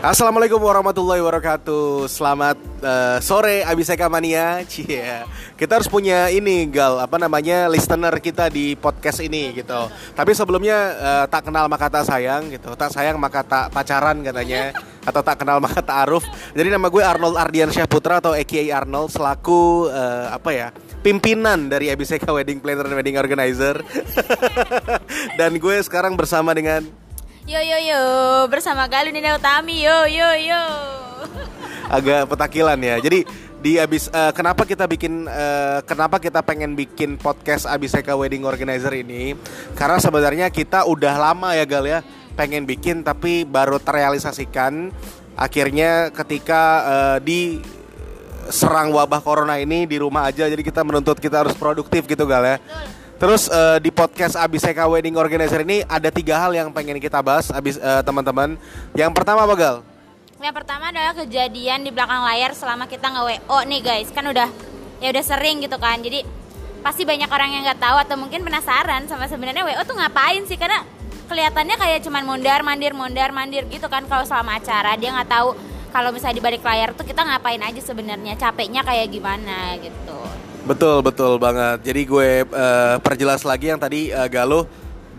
Assalamualaikum warahmatullahi wabarakatuh. Selamat uh, sore Abiseka Mania. Cie. Kita harus punya ini gal apa namanya listener kita di podcast ini gitu. Tapi sebelumnya uh, tak kenal maka tak sayang gitu. Tak sayang maka tak pacaran katanya atau tak kenal maka tak aruf. Jadi nama gue Arnold Ardiansyah Putra atau AKA Arnold selaku uh, apa ya? pimpinan dari Abiseka Wedding Planner dan Wedding Organizer. dan gue sekarang bersama dengan Yo yo yo bersama Galuh Nina Utami yo yo yo. Agak petakilan ya. Jadi di abis uh, kenapa kita bikin uh, kenapa kita pengen bikin podcast Abiseka Wedding Organizer ini? Karena sebenarnya kita udah lama ya Gal ya pengen bikin tapi baru terrealisasikan akhirnya ketika uh, di serang wabah corona ini di rumah aja jadi kita menuntut kita harus produktif gitu Gal ya. Betul Terus uh, di podcast Abiseka Wedding Organizer ini ada tiga hal yang pengen kita bahas abis uh, teman-teman. Yang pertama apa Gal? Yang pertama adalah kejadian di belakang layar selama kita nge WO nih guys. Kan udah ya udah sering gitu kan. Jadi pasti banyak orang yang nggak tahu atau mungkin penasaran sama sebenarnya WO tuh ngapain sih karena kelihatannya kayak cuman mondar mandir mondar mandir gitu kan kalau selama acara dia nggak tahu kalau misalnya di balik layar tuh kita ngapain aja sebenarnya capeknya kayak gimana gitu Betul betul banget. Jadi gue uh, perjelas lagi yang tadi uh, Galuh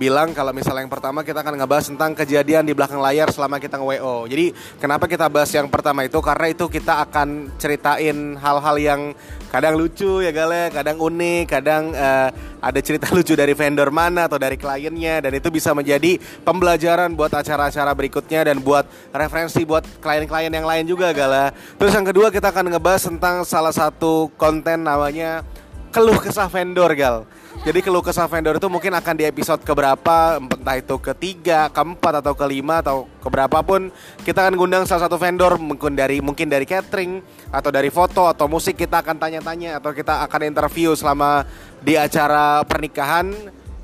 bilang kalau misalnya yang pertama kita akan ngebahas tentang kejadian di belakang layar selama kita nge-WO. Jadi kenapa kita bahas yang pertama itu karena itu kita akan ceritain hal-hal yang kadang lucu ya gale, kadang unik, kadang uh, ada cerita lucu dari vendor mana atau dari kliennya dan itu bisa menjadi pembelajaran buat acara-acara berikutnya dan buat referensi buat klien-klien yang lain juga gale. Terus yang kedua kita akan ngebahas tentang salah satu konten namanya keluh kesah vendor gal. Jadi keluh kesah vendor itu mungkin akan di episode keberapa, entah itu ketiga, keempat atau kelima atau keberapa pun kita akan ngundang salah satu vendor mungkin dari mungkin dari catering atau dari foto atau musik kita akan tanya-tanya atau kita akan interview selama di acara pernikahan.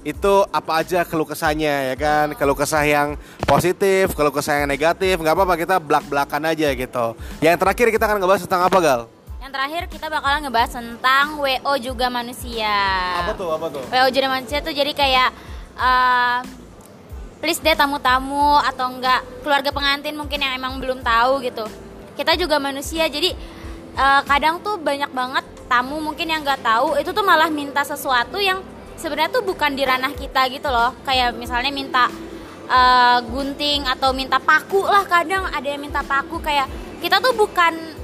Itu apa aja keluh kesahnya ya kan? Keluh kesah yang positif keluh kesah yang negatif nggak apa-apa kita belak belakan aja gitu. Yang terakhir kita akan ngebahas tentang apa gal yang terakhir kita bakalan ngebahas tentang WO juga manusia. Apa tuh? Apa tuh? WO juga manusia tuh jadi kayak uh, please deh tamu-tamu atau enggak keluarga pengantin mungkin yang emang belum tahu gitu. Kita juga manusia jadi uh, kadang tuh banyak banget tamu mungkin yang nggak tahu itu tuh malah minta sesuatu yang sebenarnya tuh bukan di ranah kita gitu loh. Kayak misalnya minta uh, gunting atau minta paku lah kadang ada yang minta paku kayak kita tuh bukan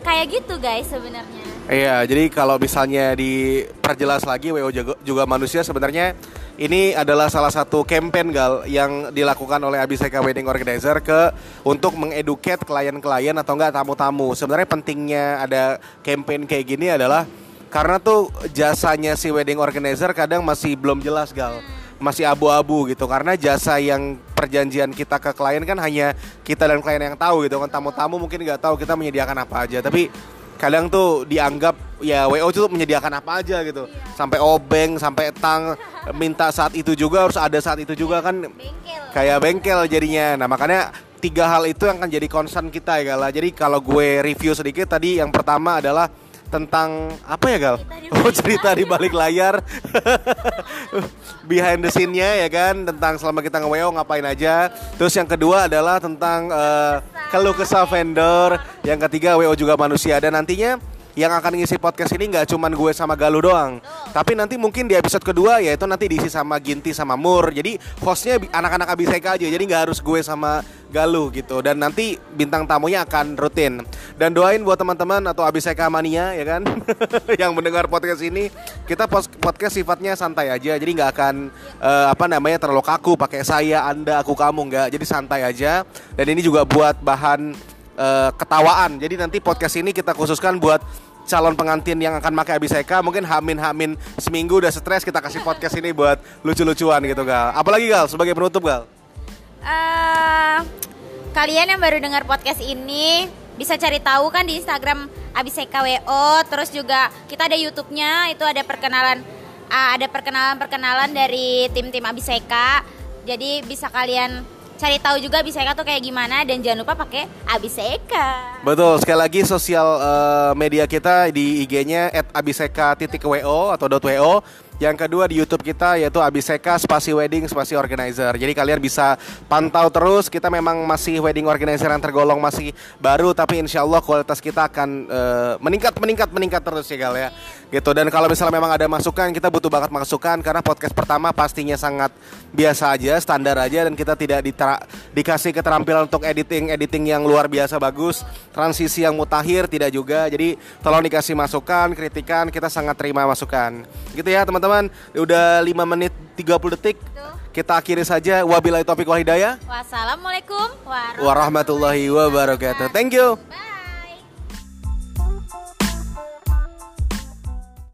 kayak gitu guys sebenarnya. Iya, jadi kalau misalnya diperjelas lagi WO juga, manusia sebenarnya ini adalah salah satu campaign gal yang dilakukan oleh Abiseka Wedding Organizer ke untuk mengeduket klien-klien atau enggak tamu-tamu. Sebenarnya pentingnya ada campaign kayak gini adalah karena tuh jasanya si wedding organizer kadang masih belum jelas gal masih abu-abu gitu karena jasa yang perjanjian kita ke klien kan hanya kita dan klien yang tahu gitu kan. Tamu-tamu mungkin nggak tahu kita menyediakan apa aja. Tapi kadang tuh dianggap ya WO itu menyediakan apa aja gitu. Iya. sampai obeng sampai tang minta saat itu juga harus ada saat itu juga kan. Bengkel. kayak bengkel jadinya. Nah makanya tiga hal itu yang akan jadi concern kita ya lah jadi kalau gue review sedikit tadi yang pertama adalah tentang apa ya Gal? Oh cerita di balik layar behind the scene-nya ya kan tentang selama kita nge ngapain aja. Terus yang kedua adalah tentang uh, keluh kesah vendor. Yang ketiga WO juga manusia dan nantinya yang akan ngisi podcast ini nggak cuma gue sama Galuh doang. Tapi nanti mungkin di episode kedua yaitu nanti diisi sama Ginti sama Mur. Jadi hostnya anak-anak Abiseka aja. Jadi nggak harus gue sama Galuh gitu. Dan nanti bintang tamunya akan rutin. Dan doain buat teman-teman atau Abiseka mania ya kan yang mendengar podcast ini. Kita podcast sifatnya santai aja. Jadi nggak akan uh, apa namanya terlalu kaku pakai saya, anda, aku, kamu nggak. Jadi santai aja. Dan ini juga buat bahan uh, ketawaan. Jadi nanti podcast ini kita khususkan buat calon pengantin yang akan pakai Abiseka mungkin hamin hamin seminggu udah stres kita kasih podcast ini buat lucu-lucuan gitu gal apalagi gal sebagai penutup gal uh, kalian yang baru dengar podcast ini bisa cari tahu kan di Instagram Abiseka WO terus juga kita ada YouTube-nya itu ada perkenalan ada perkenalan perkenalan dari tim-tim Abiseka jadi bisa kalian cari tahu juga Abiseka tuh kayak gimana dan jangan lupa pakai Abiseka. Betul, sekali lagi sosial uh, media kita di IG-nya @abiseka.wo atau .wo Yang kedua di YouTube kita yaitu Abiseka Spasi Wedding Spasi Organizer. Jadi kalian bisa pantau terus. Kita memang masih wedding organizer yang tergolong masih baru, tapi insya Allah kualitas kita akan uh, meningkat, meningkat, meningkat terus ya Gal ya. Gitu. Dan kalau misalnya memang ada masukan, kita butuh banget masukan karena podcast pertama pastinya sangat biasa aja, standar aja, dan kita tidak dikasih keterampilan untuk editing, editing yang luar biasa bagus, transisi yang mutakhir tidak juga. Jadi tolong dikasih masukan, kritikan, kita sangat terima masukan. Gitu ya teman-teman. Udah 5 menit 30 detik. Kita akhiri saja. Wabillahi taufiq wal hidayah. Wassalamualaikum warahmatullahi wabarakatuh. Thank you. Bye.